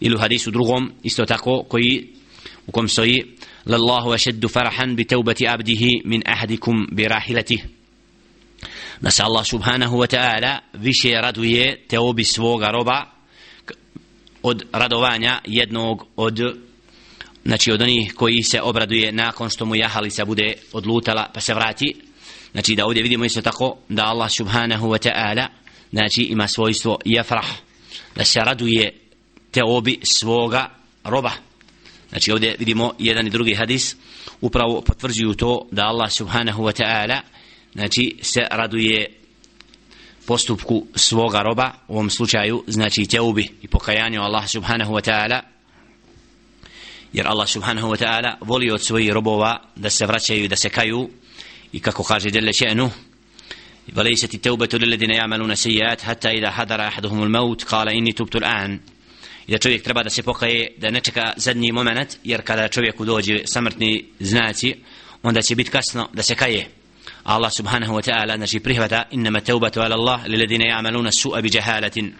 ili u hadisu drugom isto tako koji u kom stoji lallahu ašeddu farahan bi teubati abdihi min ahadikum bi rahilatih da se Allah subhanahu wa ta'ala više raduje teobi svoga roba od radovanja jednog od znači od onih koji se obraduje nakon što mu jahalica bude odlutala pa se vrati. Znači da ovdje vidimo isto tako da Allah subhanahu wa ta'ala znači ima svojstvo jafrah da se raduje teobi svoga roba znači ovdje vidimo jedan i drugi hadis upravo potvrđuju to da Allah subhanahu wa ta'ala znači se raduje postupku svoga roba u ovom slučaju znači teubi i pokajanju Allah subhanahu wa ta'ala jer Allah subhanahu wa ta'ala voli od svojih robova da se vraćaju i da se kaju i kako kaže djelle še'nu وليست التوبة للذين يعملون سيئات حتى إذا حضر أحدهم الموت قال إني تبت الآن da čovjek treba da se pokaje da ne čeka zadnji moment jer kada čovjeku dođe samrtni znaci onda će biti kasno da se kaje. Allah subhanahu wa ta'ala znači prihvata innama teubatu ala Allah li ladine ja'maluna su'a bi jahalatin.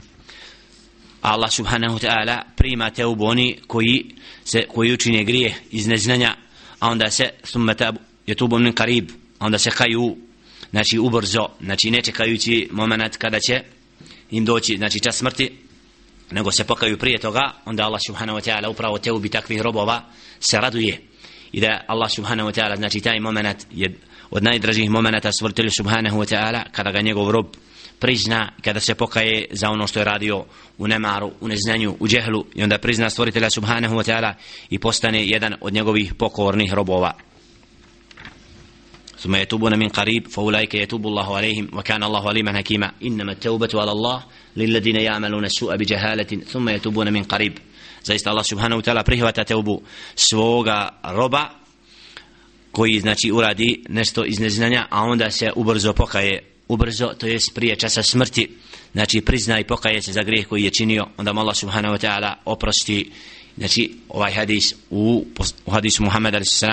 Allah subhanahu wa ta'ala prima teubu oni koji, se, koji učine grije iz neznanja a onda se thumma tabu je tubu min karib a onda se kaju znači ubrzo znači ne čekajući moment kada će im doći znači čas smrti nego se pokaju prije toga onda Allah subhanahu wa ta'ala upravo teubi takvih robova se raduje. I da Allah subhanahu wa ta'ala znači taj moment je od najdražih momenata stvoritelju subhanahu wa ta'ala kada ga njegov rob prizna kada se pokaje za ono što je radio u nemaru, u neznanju, u džehlu i onda prizna stvoritelja subhanahu wa ta'ala i postane jedan od njegovih pokornih robova. ثم يتوبون من قريب فأولئك يتوب الله عليهم وكان الله عليما حكيما إنما التوبة على الله للذين يعملون السوء بجهالة ثم يتوبون من قريب zaista Allah subhanahu wa ta'ala prihvata teubu svoga roba koji znači uradi nešto iz neznanja a onda se ubrzo pokaje ubrzo to jest prije časa smrti znači prizna i pokaje se za grijeh koji je činio onda mu Allah subhanahu wa ta'ala oprosti znači ovaj hadis u, u hadisu Muhammed a.s.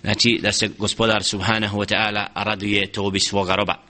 znači da se gospodar subhanahu wa ta'ala raduje tobi svoga roba.